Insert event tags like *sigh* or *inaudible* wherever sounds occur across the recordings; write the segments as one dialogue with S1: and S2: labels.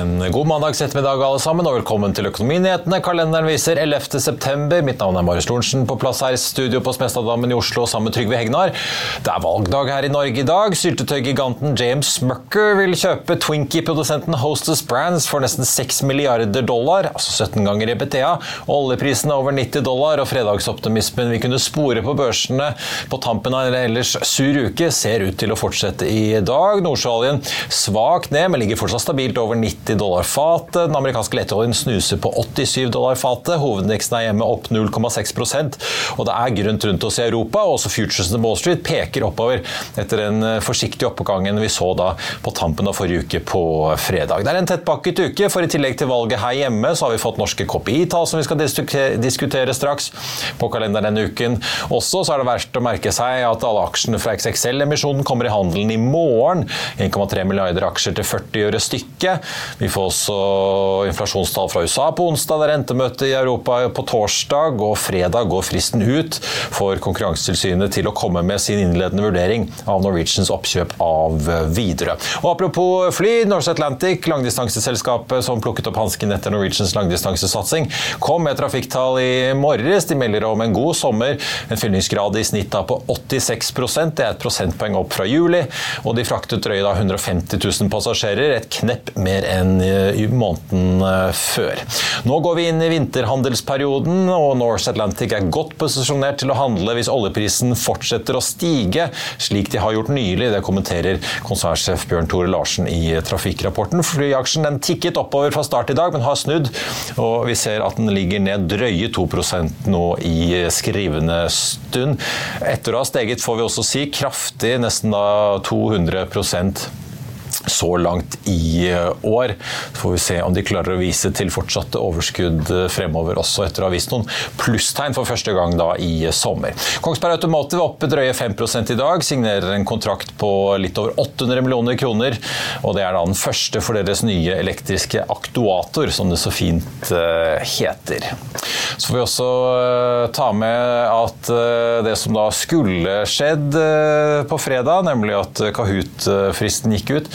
S1: En god mandags ettermiddag alle sammen, og velkommen til Økonominyhetene. Kalenderen viser 11. september. Mitt navn er Marius Lorentzen, på plass her i studio på Smestadammen i Oslo sammen med Trygve Hegnar. Det er valgdag her i Norge i dag. Syltetøygiganten James Smucker vil kjøpe Twinkie-produsenten Hostess Brands for nesten 6 milliarder dollar, altså 17 ganger EBTA. Oljeprisen er over 90 dollar, og fredagsoptimismen vi kunne spore på børsene på tampen av en ellers sur uke, ser ut til å fortsette i dag. Nordsjøoljen svakt ned, men ligger fortsatt stabilt over 90 dollar fatet. Den amerikanske letteoljen snuser på 87 dollar fatet. Hovedindeksen er hjemme opp 0,6% og det er grønt rundt oss i Europa. og Også futuresene på Wall Street peker oppover etter den forsiktige oppgangen vi så da på tampen av forrige uke på fredag. Det er en tettpakket uke, for i tillegg til valget her hjemme, så har vi fått norske KPI-tall som vi skal diskutere straks på kalenderen denne uken. Også så er det verdt å merke seg at alle aksjene fra XXL-emisjonen kommer i handelen i morgen. 1,3 milliarder aksjer til 40 øre stykket. Vi får også inflasjonstall fra USA på onsdag, det er i Europa på torsdag, og fredag går fristen ut for Konkurransetilsynet til å komme med sin innledende vurdering av Norwegians oppkjøp av Widerøe. Og apropos fly, Norse Atlantic, langdistanseselskapet som plukket opp hansken etter Norwegians langdistansesatsing, kom med trafikktall i morges. De melder om en god sommer, en fyllingsgrad i snitt på 86% det er et prosentpoeng opp fra juli, og de fraktet drøye 150 000 passasjerer, et knepp mer enn enn i måneden eh, før. Nå går vi inn i vinterhandelsperioden, og Norse Atlantic er godt posisjonert til å handle hvis oljeprisen fortsetter å stige, slik de har gjort nylig. Det kommenterer konsernsjef Bjørn Tore Larsen i Trafikkrapporten. Flyaksjen den tikket oppover fra start i dag, men har snudd, og vi ser at den ligger ned drøye 2% nå i skrivende stund. Etter å ha steget, får vi også si, kraftig, nesten da 200 så langt i eh, år. Så får vi se om de klarer å vise til fortsatte overskudd eh, fremover, også etter å ha vist noen plusstegn for første gang da i sommer. Kongsberg Automotive oppe drøye 5 i dag, signerer en kontrakt på litt over 800 millioner kroner. og Det er da den første for deres nye elektriske aktuator, som det så fint eh, heter. Så får vi også ta med at det som da skulle skjedd på fredag, nemlig at Kahoot-fristen gikk ut,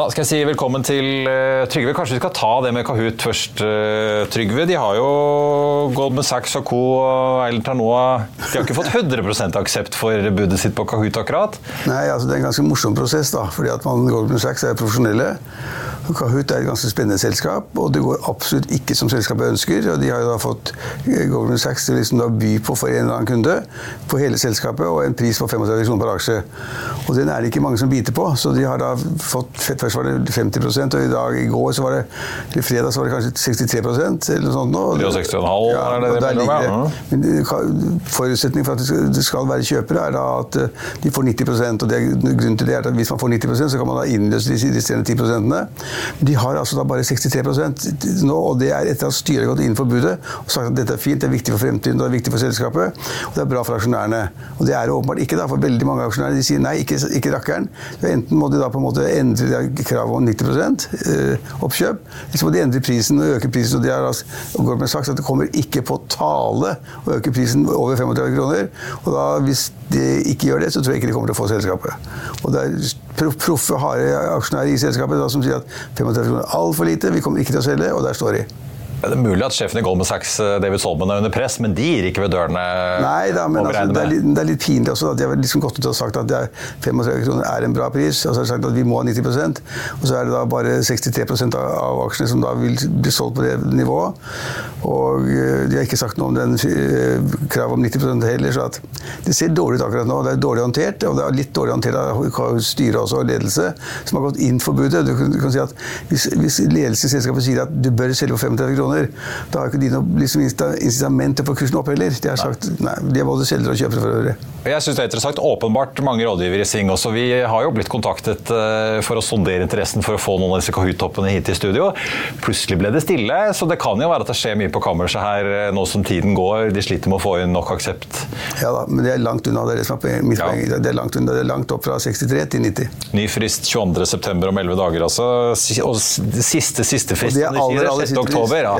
S1: Da skal jeg si velkommen til uh, Trygve. Kanskje vi skal ta det med Kahoot først, uh, Trygve. De har jo Goldman Sachs og co. Eilert Tarnoa De har ikke fått 100% aksept for budet sitt på Kahoot akkurat?
S2: Nei, altså det er en ganske morsom prosess, da. fordi at man, Goldman Sachs er profesjonelle. Kahoot er et ganske spennende selskap, og det går absolutt ikke som selskapet ønsker. og De har jo da fått eh, Goldman Sachs til liksom å by på for en eller annen kunde på hele selskapet, og en pris på 35 kroner per aksje. Og Den er det ikke mange som biter på, så de har da fått Først var det 50 og i dag, i går så var det, eller fredag så var det kanskje 63% eller noe sånt. Nå.
S1: 63,5 ja, er det det
S2: mellom, ja. Men eh, Forutsetningen for at det skal være kjøpere, er da at eh, de får 90% og det, grunnen til det er at Hvis man får 90% så kan man da innløse de resterende 10% de har altså da bare 63% nå, og det er etter at styret har gått inn for budet og sagt at dette er fint, det er viktig for fremtiden, det er viktig for selskapet, og det er bra for aksjonærene. Og det er det åpenbart ikke, da, for veldig mange aksjonærer de sier nei, ikke, ikke rakkeren. Så enten må de da på en måte endre kravet om 90 eh, oppkjøp, så må de endre prisen og øke prisen. Og de har altså, sagt at det kommer ikke på tale å øke prisen over 35 kroner. Og da, hvis de ikke gjør det, så tror jeg ikke de kommer til å få selskapet. Og det er proffe, harde aksjonærer i selskapet da, som sier at 35 kroner er altfor lite, vi kommer ikke til å selge, og der står de.
S1: Det er mulig at sjefen i Goldman Sachs eh, David Solman, er under press, men de gir ikke ved dørene?
S2: Nei da, men altså, det, er litt, det, er litt, pinlig også. at De har liksom gått ut og sagt at 35 kroner er en bra pris. Og så har de sagt at vi må ha 90 og så er det da bare 63 av aksjene som da vil bli solgt på det nivået. Og eh, de har ikke sagt noe om den eh, kravet om 90 heller. så at Det ser dårlig ut akkurat nå. Det er dårlig håndtert, og det er litt dårlig håndtert av styret også, og ledelse, som har gått inn for budet. Du kan, du kan si at hvis, hvis ledelsen i selskapet sier at du bør selge for 35 kroner kroner. Da har ikke de noe liksom, incitament til å få kursen opp heller. De har sagt nei, de er både selgere og kjøpere for øvrig.
S1: Jeg synes det er interessant. Åpenbart mange rådgivere i Sing også. Vi har jo blitt kontaktet eh, for å sondere interessen for å få noen av disse Kahoot-toppene hit i studio. Plutselig ble det stille, så det kan jo være at det skjer mye på kammerset her eh, nå som tiden går. De sliter med å få inn nok aksept.
S2: Ja da, men det er langt unna. Det er det som mitt ja. Det er langt unna. Det er langt opp fra 63 til 90.
S1: Ny frist 22.9. om 11 dager, altså. Og siste siste frist,
S2: og det er aller, aller 6.
S1: oktober. Ja. Ja.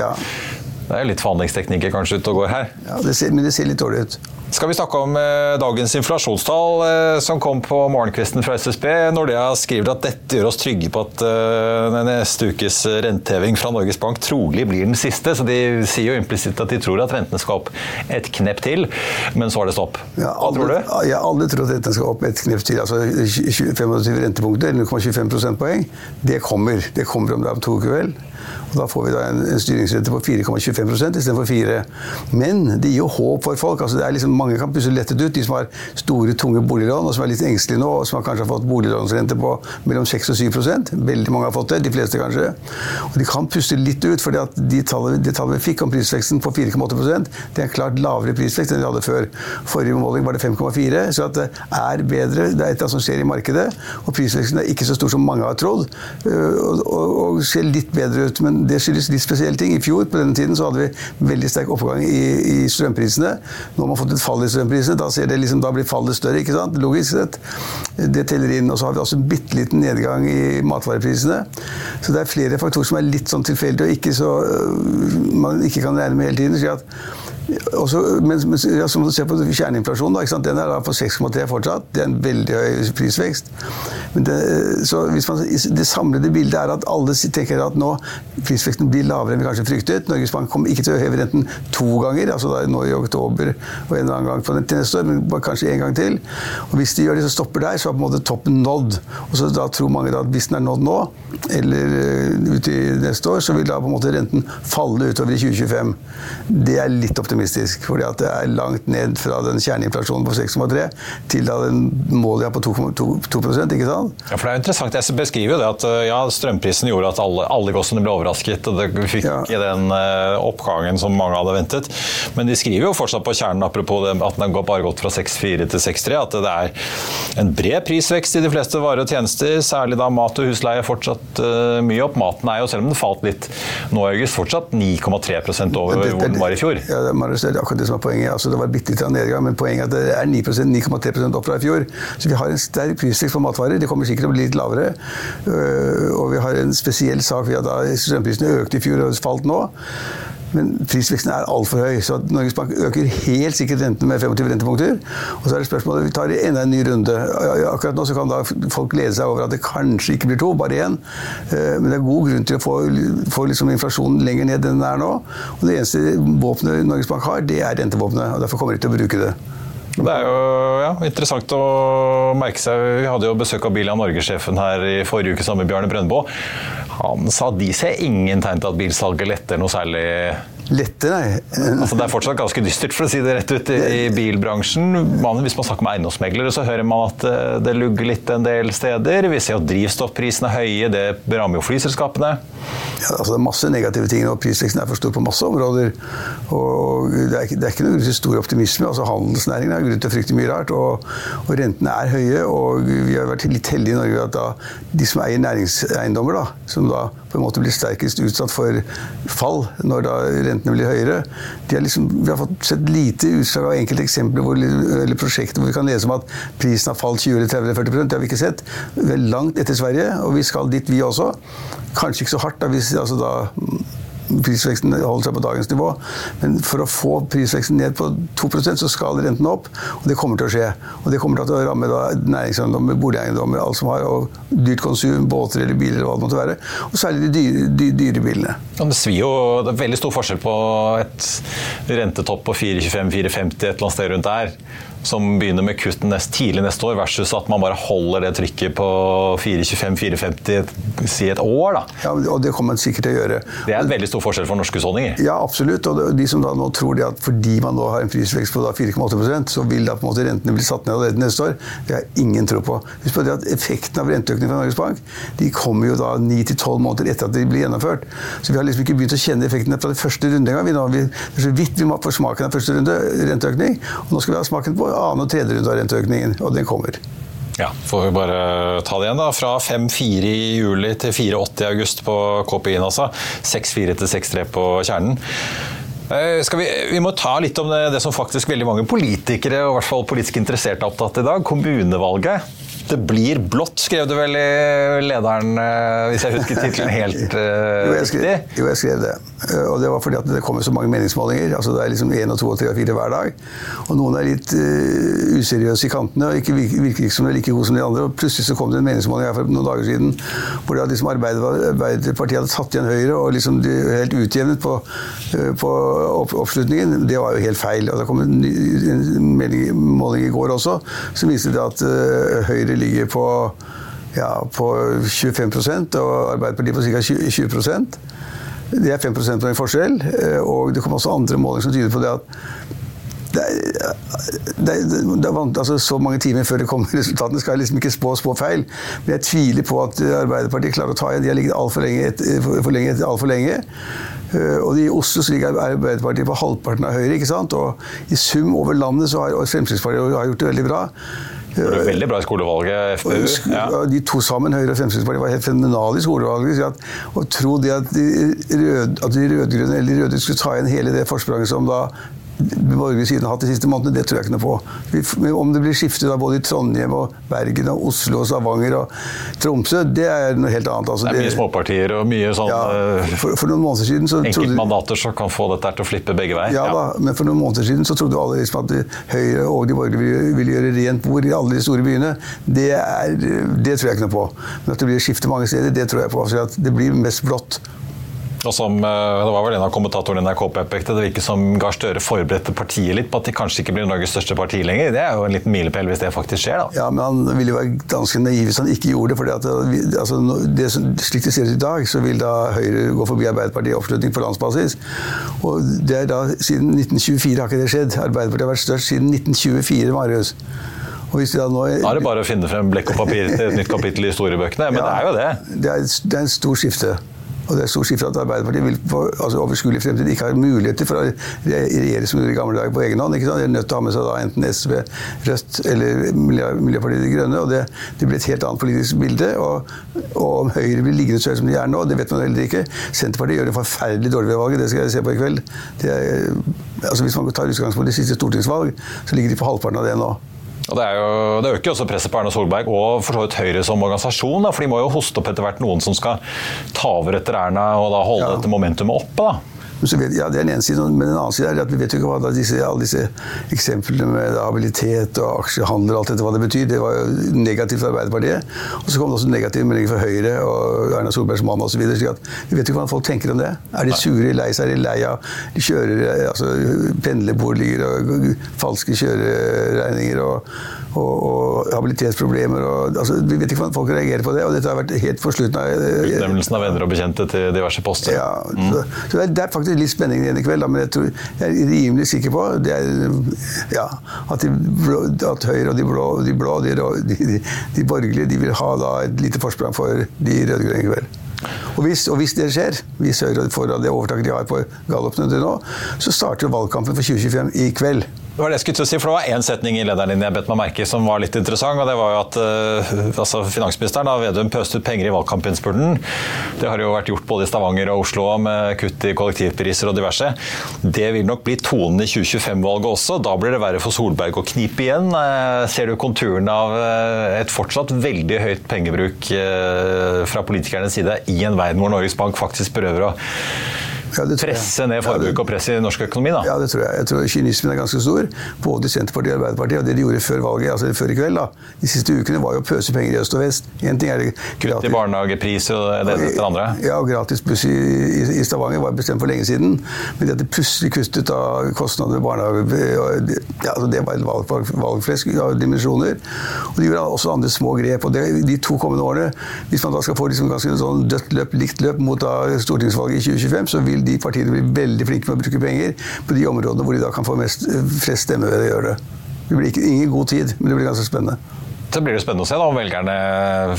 S1: Det er litt forhandlingsteknikker kanskje ute og går her.
S2: Ja, det ser, Men det ser litt dårlig ut.
S1: Skal vi snakke om eh, dagens inflasjonstall eh, som kom på morgenkvisten fra SSB. Nordea skriver at dette gjør oss trygge på at eh, neste ukes renteheving fra Norges Bank trolig blir den siste. Så de sier jo implisitt at de tror at rentene skal opp et knepp til, men så er det stopp.
S2: Ja, Hva tror du? Ja, alle tror at rentene skal opp et knepp til. Altså 25 rentepunkter, 0,25 prosentpoeng. Det kommer. Det kommer om det er to uker, vel. Og da får vi da en, en styringsrente på 4,25% istedenfor 4 Men det gir jo håp for folk. altså det er liksom Mange kan pusse lettet ut. De som har store, tunge boliglån og som er litt engstelige nå, og som har kanskje har fått boliglånsrente på mellom 6 og 7 Veldig mange har fått det. De fleste, kanskje. Og de kan puste litt ut, fordi det de tallene, de tallene vi fikk om prisveksten på 4,8% det er klart lavere prisvekst enn vi hadde før. Forrige måling var det 5,4 så det er bedre. Det er et eller annet som skjer i markedet, og prisveksten er ikke så stor som mange har trodd. Øh, og, og, og ser litt bedre ut. men det skyldes litt spesielle ting. I fjor på denne tiden så hadde vi veldig sterk oppgang i, i strømprisene. Nå har man fått et fall i strømprisene. Da, ser det liksom, da blir fallet større, ikke sant? logisk sett. Det teller inn. Og så har vi også en bitte liten nedgang i matvareprisene. Så det er flere faktorer som er litt sånn tilfeldige og ikke så, øh, man ikke kan regne med hele tiden. Så at Også, men, men ja, som du ser på kjerneinflasjonen, da, den er da på 6,3 fortsatt. Det er en veldig høy prisvekst. Det, så man, det samlede bildet er at alle tenker at nå prisveksten blir lavere enn vi kanskje fryktet. Norges Bank kommer ikke til å heve renten to ganger, altså da, nå i oktober og en eller annen gang til neste år, men kanskje en gang til. Og Hvis de gjør det, så stopper der, så er på en måte toppen nådd. Og så da tror mange da at hvis den er nådd nå, eller uh, neste år, så vil da på en måte renten falle utover i 2025. Det er litt optimistisk, fordi at det er langt ned fra den kjerneinflasjonen på 6,3 til da den målet er på 2, ikke sant?
S1: Ja, for det er interessant. Jeg beskriver jo det at ja, strømprisen gjorde at alle, alle gossene ble overrasket, og det fikk ja. den uh, oppgangen som mange hadde ventet. Men de skriver jo fortsatt på kjernen, apropos det, at den har bare gått fra 6,4 til 6,3, at det er en bred prisvekst i de fleste varer og tjenester, særlig da mat og husleie fortsatt uh, mye opp. Maten er jo, selv om den falt litt nå i august, fortsatt 9,3 over hvor den var i fjor.
S2: Ja, det er akkurat det som er poenget. Altså, det var bitte litt nedgang, men poenget er at det er 9,3% opp fra i fjor. Så vi har en sterk prisvekst på matvarer. Det kommer sikkert til å bli litt lavere. Uh, og vi har en spesiell sak ved at strømprisene økte i fjor og falt nå. Men prisveksten er altfor høy, så Norges Bank øker helt sikkert rentene med 25 rentepunkter. Og så er det spørsmålet vi tar enda en ny runde. Akkurat nå kan da folk glede seg over at det kanskje ikke blir to, bare én. Eh, men det er god grunn til å få, få liksom inflasjonen lenger ned enn den er nå. Og det eneste våpenet Norges Bank har, det er rentevåpenet. og Derfor kommer de til å bruke det.
S1: Det er jo ja, interessant å merke seg. Vi hadde jo besøk av Bilia Norge-sjefen her i forrige uke sammen med Bjarne Brøndbo. Han sa de ser ingen tegn til at bilsalget letter noe særlig
S2: Lette, nei.
S1: altså, det er fortsatt ganske dystert, for å si det rett ut, i, i bilbransjen. Man, hvis man snakker med eiendomsmeglere, så hører man at eh, det lugger litt en del steder. Vi ser at drivstoffprisene er høye, det rammer jo flyselskapene.
S2: Ja, altså, det er masse negative ting, og prisveksten er for stor på masse områder. Og det er, det er ikke noe grunn til stor optimisme. altså Handelsnæringen har grunn til å frykte mye rart. Og, og, rentene er høye. Og vi har vært litt heldige i Norge at da, de som eier næringseiendommer, da, som da på en måte blir sterkest utsatt for fall når da rentene blir høyere. Liksom, vi har fått sett lite utslag av enkelte eksempler hvor, eller prosjekter hvor vi kan lese om at prisen har falt 20-30-40% Det har vi ikke sett. Vi er langt etter Sverige, og vi skal dit, vi også. Kanskje ikke så hardt, da, hvis altså da prisveksten holder seg på dagens nivå. Men for å få prisveksten ned på 2% så skal renten opp. Og det kommer til å skje. Og det kommer til å ramme næringseiendommer, boligeiendommer, alt som har og dyrt konsum, båter eller biler eller hva det måtte være. Og særlig de dyre, de, dyre bilene.
S1: Ja, det svir jo. Det er veldig stor forskjell på et rentetopp på 4,25-4,50 et eller annet sted rundt der som begynner med kutt nest, tidlig neste år, versus at man bare holder det trykket på 4,25-4,50 si et år. da.
S2: Ja, og Det kommer man sikkert til å gjøre.
S1: Det er en veldig stor forskjell for norske husholdninger?
S2: Ja, absolutt. Og de som da nå tror det at fordi man nå har en prisvekst på 4,8% så vil da på en måte rentene bli satt ned allerede neste år, det har ingen tro på. Husk på det at Effekten av renteøkningen fra Norges Bank de kommer jo da 9-12 måneder etter at de blir gjennomført. Så vi har liksom ikke begynt å kjenne effektene fra det første runde engang. det er så vidt vi må få smaken av første runde renteøkning. Og nå skal vi ha smaken på annen og tredje runde av renteøkningen, og den kommer.
S1: Ja, får vi bare ta det igjen, da. Fra 5-4 i juli til 4-8 i august på KPI-en, altså. 6-4 til 6-3 på kjernen. Eh, vi, vi, må ta litt om det, det, som faktisk veldig mange politikere og i hvert fall politisk interesserte er opptatt i dag. Kommunevalget. Det blir blått, skrev du vel i lederen, eh, hvis jeg husker tittelen helt uh, *laughs*
S2: jo, jeg skrev, jo, jeg skrev det. Eh, og det var fordi at det kommer så mange meningsmålinger. altså Det er liksom én og to og tre og fire hver dag. Og noen er litt uh, useriøse i kantene og ikke virker, virker ikke som de er like gode som de andre. Og plutselig så kom det en meningsmåling her for noen dager siden hvor det liksom Arbeiderpartiet hadde tatt igjen Høyre og liksom de, helt utjevnet på, uh, på opp, oppslutningen. Det var jo helt feil. Og det kom en, en meningsmåling i går også som viste det at Høyre ligger på, ja, på 25% og Arbeiderpartiet på ca. 20, 20 Det er 5 prosentpoeng forskjell. Eh, og det kommer også andre målinger som tyder på det at det er, det, er, det er vant, altså, Så mange timer før det kommer *laughs* resultatene, skal jeg liksom ikke spå, spå feil. Men jeg tviler på at Arbeiderpartiet klarer å ta igjen. De har ligget altfor lenge, etter for lenge, altfor lenge. Uh, og I Oslo så ligger Arbeiderpartiet på halvparten av Høyre. ikke sant? Og I sum over landet så har Fremskrittspartiet har gjort det veldig bra.
S1: Det var veldig bra i skolevalget, FPU.
S2: Ja. De to sammen, Høyre og Fremskrittspartiet, var helt fenomenale i skolevalget. At, og tro det at de rød-grønne eller de røde skulle ta igjen hele det forspranget som da borgerlige side har hatt de siste månedene, det tror jeg ikke noe på. Om det blir skifte da, både i Trondheim, og Bergen, og Oslo, og Stavanger og Tromsø, det er noe helt annet.
S1: Altså, det er mye småpartier og mye sånn
S2: ja, eh, for, for, noen måneder siden så
S1: Enkeltmandater som kan få dette til å flippe begge veier.
S2: Ja. Da, men for noen måneder siden så trodde alle liksom at Høyre og de borgerlige ville, ville gjøre rent bord i alle de store byene. Det, er, det tror jeg ikke noe på. Men at det blir skifte mange steder, det tror jeg på. For det blir mest blått.
S1: Og som, eh, det var vel en av kommentatorene i NRK påpekte, det virker som Gahr Støre forberedte partiet litt på at de kanskje ikke blir Norges største parti lenger. Det er jo en liten milepæl hvis det faktisk skjer, da.
S2: Ja, men han ville jo være ganske naiv hvis han ikke gjorde det. for eh, altså, det, Slik det ser ut i dag, så vil da Høyre gå forbi Arbeiderpartiet i oppslutning på landsbasis. Og det er da Siden 1924 har ikke det skjedd. Arbeiderpartiet har vært størst siden 1924, Marius.
S1: Og hvis de da nå... Da er det bare å finne frem blekk og papir til et nytt kapittel i historiebøkene, men ja, det er jo det.
S2: Det er, det er en stor skifte. Og det er stor skifte at Arbeiderpartiet vil på altså overskuelig fremtid ikke har muligheter for å regjere som i gamle dager på egen hånd. ikke sant? De er nødt til å ha med seg da enten SV, Rødt eller Miljøpartiet De Grønne. og Det, det blir et helt annet politisk bilde. Og, og om Høyre blir liggende så høyt som de er nå, det vet man heller ikke. Senterpartiet gjør det forferdelig dårlig ved valget, det skal jeg se på i kveld. Er, altså Hvis man tar utgangspunkt i siste stortingsvalg, så ligger de på halvparten av det nå.
S1: Og Det, er jo, det øker jo også presset på Erna Solberg og for så vidt Høyre som organisasjon. Da, for de må jo hoste opp etter hvert noen som skal ta over etter Erna og da holde ja. dette momentumet oppe. da.
S2: Vet, ja, Det er den ene siden, men den andre siden er at vi vet jo ikke hva disse, alle disse eksemplene med habilitet og aksjehandel og alt dette hva det betyr. Det var jo negativt for Arbeiderpartiet. Og så kom det også negative meldinger fra Høyre og Erna Solbergs mann osv. Vi vet jo ikke hva folk tenker om det. Er de sure, lei seg, er de lei av de kjører, altså, pendlerboliger og falske kjøreregninger og og, og habilitetsproblemer. Og, altså, vi vet ikke hvordan folk reagerer på det, og dette har vært helt for slutten av
S1: Utnevnelsen av venner og bekjente til diverse poster.
S2: Ja, mm. så, så det, er, det, er, faktisk litt spenning igjen i kveld, men jeg, tror, jeg, er rimelig sikker på det er, ja, at, de, at, Høyre og de blå, de, blå, de, de, de borgerlige de vil ha et lite forsprang for de rød-grønne i kveld. Og hvis, og hvis, det skjer, hvis Høyre får det overtaket de har på gallupen nå, så starter valgkampen for 2025 i kveld.
S1: Det var det jeg skulle til å si, for det var én setning i lederen din jeg bet meg merke som var litt interessant. og det var jo at uh, altså Finansministeren da, Vedum pøste ut penger i valgkampinnspurten. Det har jo vært gjort både i Stavanger og Oslo med kutt i kollektivpriser og diverse. Det vil nok bli tonen i 2025-valget også. Da blir det verre for Solberg å knipe igjen. Uh, ser du konturene av uh, et fortsatt veldig høyt pengebruk fra politikernes side i en verden hvor Norges Bank faktisk prøver å ja, presse ned forbruket og presse i norsk økonomi? da?
S2: Ja, det tror jeg. Jeg tror Kynismen er ganske stor, både i Senterpartiet og Arbeiderpartiet. Og det de gjorde før valget, altså før i kveld, da, de siste ukene, var jo å pøse penger i øst og vest.
S1: En ting er det Kutt i barnehagepris og det ene etter andre?
S2: Ja, og gratis buss i, i, i, Stavanger var bestemt for lenge siden. Men det at det plutselig kuttet av kostnader ved barnehage, ja, altså det var en valg, valgflesk av dimensjoner. Og de gjorde også andre små grep. og det, De to kommende årene, hvis man da skal få liksom ganske sånn dødt løp, likt løp mot da stortingsvalget i 2025, så vil de partiene blir veldig flinke med å bruke penger på de områdene hvor de da kan få mest, flest stemmer ved å gjøre det. Det blir ikke, ingen god tid, men det blir ganske spennende.
S1: Så blir det spennende å se da, om velgerne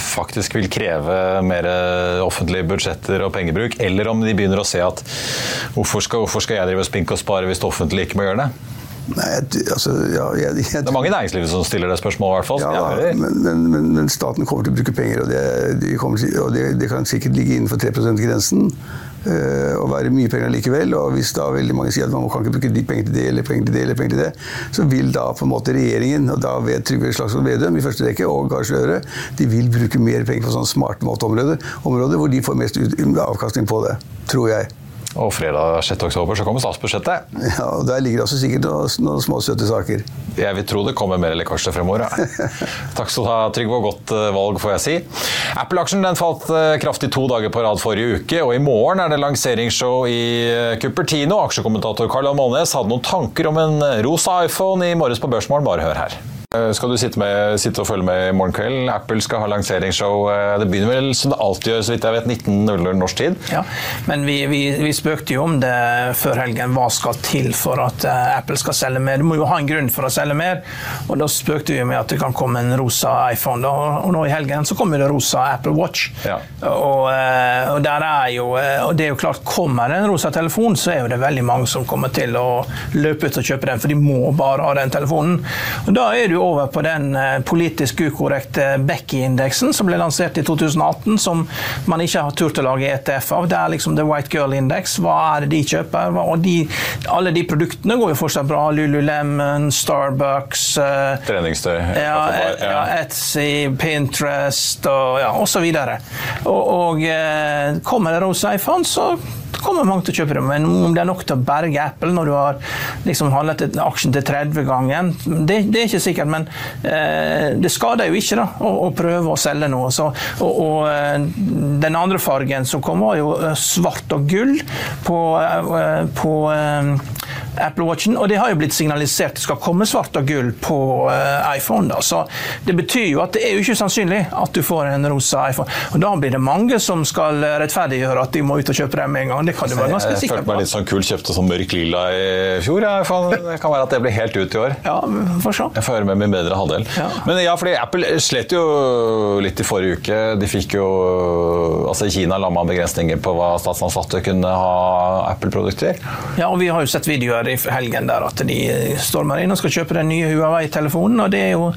S1: faktisk vil kreve mer offentlige budsjetter og pengebruk, eller om de begynner å se at hvorfor skal, hvorfor skal jeg drive og spinke og spare hvis det offentlige ikke må gjøre det?
S2: Nei, altså, ja, jeg, jeg,
S1: det er mange i næringslivet som stiller det spørsmålet, i hvert fall.
S2: Ja, men, men, men, staten kommer til å bruke penger, og det, de til, og det, det kan sikkert ligge innenfor 3 %-grensen. Eh, og være mye penger likevel. Og hvis da veldig mange sier at man kan ikke bruke de pengene til det eller penger til det, eller penger til det, så vil da på en måte regjeringen, og da ved Trygve Slagsvold Vedum i første rekke, og Gahr Støre, de vil bruke mer penger på sånne smarte måteområder, områder hvor de får mest avkastning på det. Tror jeg.
S1: Og fredag 6. oktober så kommer statsbudsjettet.
S2: Ja, og Der ligger det også sikkert noen, små søte saker.
S1: Jeg vil tro det kommer mer lekkasjer fremover. Ja. *laughs* Takk skal du ha, Trygve, og godt eh, valg, får jeg si. Apple-aksjen falt eh, kraftig to dager på rad forrige uke, og i morgen er det lanseringsshow i eh, Cupertino. Aksjekommentator Karl Johan Målnes hadde noen tanker om en rosa iPhone i morges på Børsmorgen. Bare hør her. Eh, skal du sitte, med, sitte, og følge med i morgen kveld? Apple skal ha lanseringsshow. Eh, det begynner vel som det alltid gjør, så vidt jeg vet, 19.00 norsk tid?
S3: Ja, men vi, vi, vi, spøkte jo om det før helgen. Hva skal til for at eh, Apple skal selge mer? Du må jo ha en grunn for å selge mer. Og da spøkte vi med at det kan komme en rosa iPhone. Da. Og nå i helgen så kommer det rosa Apple Watch. Ja. Og, og, der er jo Og det er jo klart, kommer det en rosa telefon, så er jo det veldig mange som kommer til å løpe ut og kjøpe den, for de må bare ha den telefonen. Og da er det jo over på den eh, politisk ukorrekte Becky-indeksen som ble lansert i 2018, som man ikke har turt å lage ETF av. Det er liksom The White Girl Index. Hva er det de kjøper? Og de, alle de produktene går jo fortsatt bra. Lululemon, Starbucks
S1: eh, Treningstøy.
S3: Ja, ja, Etsy, Pinterest og ja, osv. Og, og, og kommer det rosa iPhone, så kommer mange til å kjøpe det. Men om det er nok til å berge Apple når du har liksom handlet aksjen til 30 gangen, det, det, er ikke sikkert. Men eh, det skader jo ikke da, å, å, prøve å selge noe. Så, og, og, eh, den andre fargen som kom, var jo eh, svart og gull på, eh, på Apple Watchen. Og det har jo blitt signalisert det skal komme svart og gull på iPhone. da, Så det betyr jo at det er jo ikke sannsynlig at du får en rosa iPhone. Og da blir det mange som skal rettferdiggjøre at de må ut og kjøpe dem med en gang det kan du være ganske sikker på.
S1: Jeg følte meg litt sånn kul, kjøpte sånn mørk lilla i fjor. Ja. Det kan være at det blir helt ut i år.
S3: Ja, for så.
S1: Jeg får høre med min bedre halvdel. Ja. Men ja, fordi Apple slet jo litt i forrige uke. De fikk jo Altså Kina la man begrensninger på hva statsansatte kunne ha Apple-produkter.
S3: Ja, og vi har jo sett videoer i helgen der at de stormer inn og skal kjøpe den nye Huawei-telefonen. Og det er jo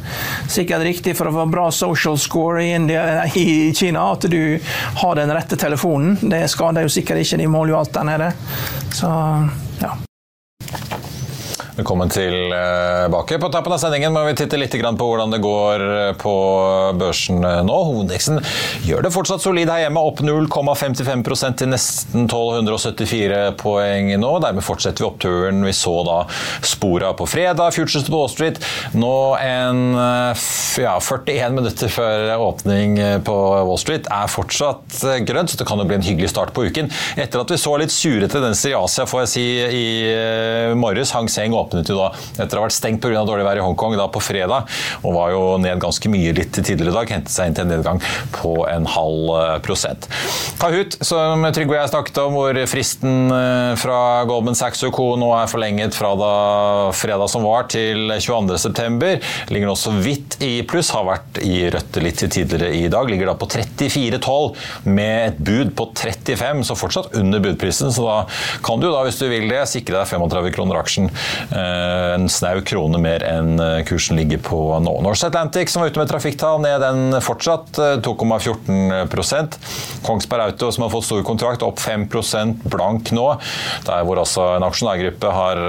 S3: sikkert riktig for å få bra social score i, India, i Kina at du har den rette telefonen. Det skader jo sikkert ikke de måler jo alt der nede. Så ja.
S1: Velkommen tilbake. På tappen av sendingen må vi titte litt på hvordan det går på børsen nå. Hovedindeksen gjør det fortsatt solid her hjemme, opp 0,55% til nesten 1274 poeng nå. Dermed fortsetter vi oppturen vi så da spora på fredag. Futures på Wall Street nå en ja, 41 minutter før åpning på Wall Street er fortsatt grønt, så det kan jo bli en hyggelig start på uken. Etter at vi så litt sure tendenser i Asia, får jeg si, i morges. Hang Seng opp åpnet jo da etter å ha vært stengt pga. dårlig vær i Hongkong på fredag, og var jo ned ganske mye litt tidligere i dag. Hentet seg inn til en nedgang på en halv eh, prosent. Kahoot, som Trygve og jeg snakket om, hvor fristen eh, fra Goldman Sachs og Co. nå er forlenget fra da fredag som var, til 22.9. Ligger nå så vidt i pluss, har vært i rødt litt tidligere i dag. Ligger da på 34,12 med et bud på 35, så fortsatt under budprisen. Så da kan du da, hvis du vil det, sikre deg 35 kroner aksjen en snau krone mer enn eh, kursen ligger på nå. Norse Atlantic, som var ute med trafikktall, ned den fortsatt. 2,14 eh, Kongsberg Auto, som har fått stor kontrakt, opp 5% blank nå. Der hvor altså en aksjonærgruppe har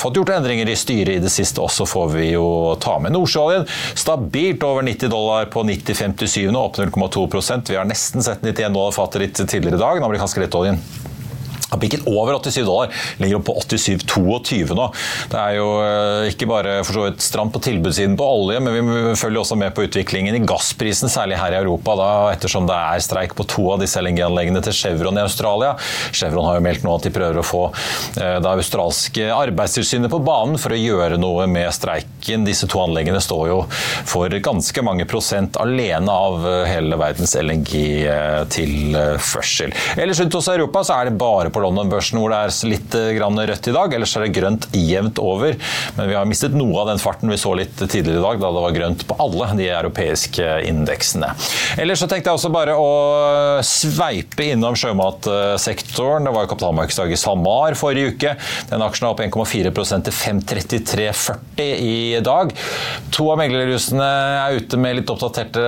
S1: fått gjort endringer i styret i det siste også, får vi jo ta med. Nordsjøoljen stabilt over 90 dollar på 90,57 nå, opp 0,2% Vi har nesten sett 91 dollar fatet litt tidligere i dag, den amerikanske lettoljen har pikket over 87 dollar, ligger opp på 87,22 nå. Det er jo eh, ikke bare for så vidt stramt på tilbudssiden på olje, men vi følger også med på utviklingen i gassprisen, særlig her i Europa, da, ettersom det er streik på to av disse LNG-anleggene til Chevron i Australia. Chevron har jo meldt nå at de prøver å få eh, det australske arbeidstilsynet på banen for å gjøre noe med streiken. Disse to anleggene står jo for ganske mange prosent alene av eh, hele verdens LNG-tilførsel. Ellers rundt hos Europa så er det bare på London-børsen hvor det er litt grann rødt i dag. Ellers er det grønt jevnt over. Men vi har mistet noe av den farten vi så litt tidligere i dag, da det var grønt på alle de europeiske indeksene. Ellers så tenkte jeg også bare å sveipe innom sjømatsektoren. Det var jo kapitalmarkedsdag i SalMar forrige uke. Den aksjen er opp 1,4% til 533,40 i dag. To av meglerhusene er ute med litt oppdaterte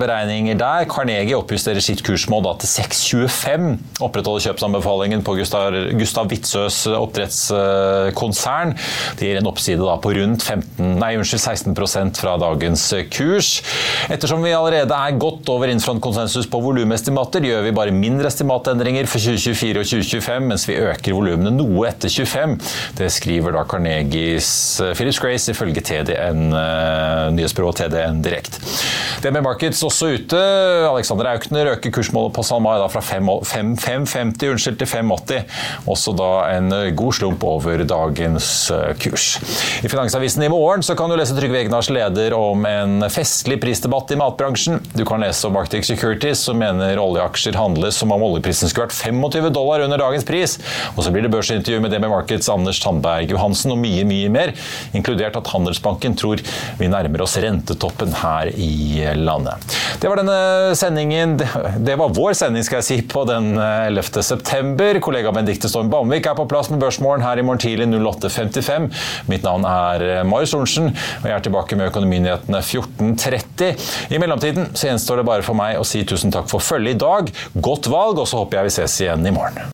S1: beregninger der. Carnegie oppjusterer sitt kursmål til 6,25. Opprettholder kjøpsanbefalingen Vurderingen på Gustav, Gustav Witzøes oppdrettskonsern. Det gir en oppside på rundt 15, nei, unnskyld, 16% fra dagens kurs. Ettersom vi allerede er godt over innfrontkonsensus på volumestimater, gjør vi bare mindre estimatendringer for 2024 og 2025, mens vi øker volumene noe etter 25. Det skriver da Carnegies eh, Philips Grace ifølge TDN, nyhetsbyrået TDN Direkt. DB Markets også ute. Alexander Aukner øker kursmålet på SalMar fra 5,50 unnskyld, til 5 5,80. Også da en god slump over dagens eh, kurs. I Finansavisen i morgen kan du lese Trygve Egnars leder om en festlig prisdebatt i matbransjen. Du kan lese om Arctic Securities, som mener oljeaksjer handles som om oljeprisen skulle vært 25 dollar under dagens pris. Og så blir det børsintervju med DB Markets Anders Tandberg Johansen og mye, mye mer, inkludert at Handelsbanken tror vi nærmer oss rentetoppen her i landet. Det var denne sendingen Det var vår sending, skal jeg si, på den 11. Eh, september. Kollega Benedicte Storm Bamvik er på plass med Børsmorgen her i morgen tidlig 08.55. Mitt navn er eh, Marius Lorentzen, og jeg er tilbake med Økonominyhetene 14.30. I mellomtiden så gjenstår det bare for meg å si tusen takk for følget i dag. Godt valg, og så håper jeg vi ses igjen i morgen.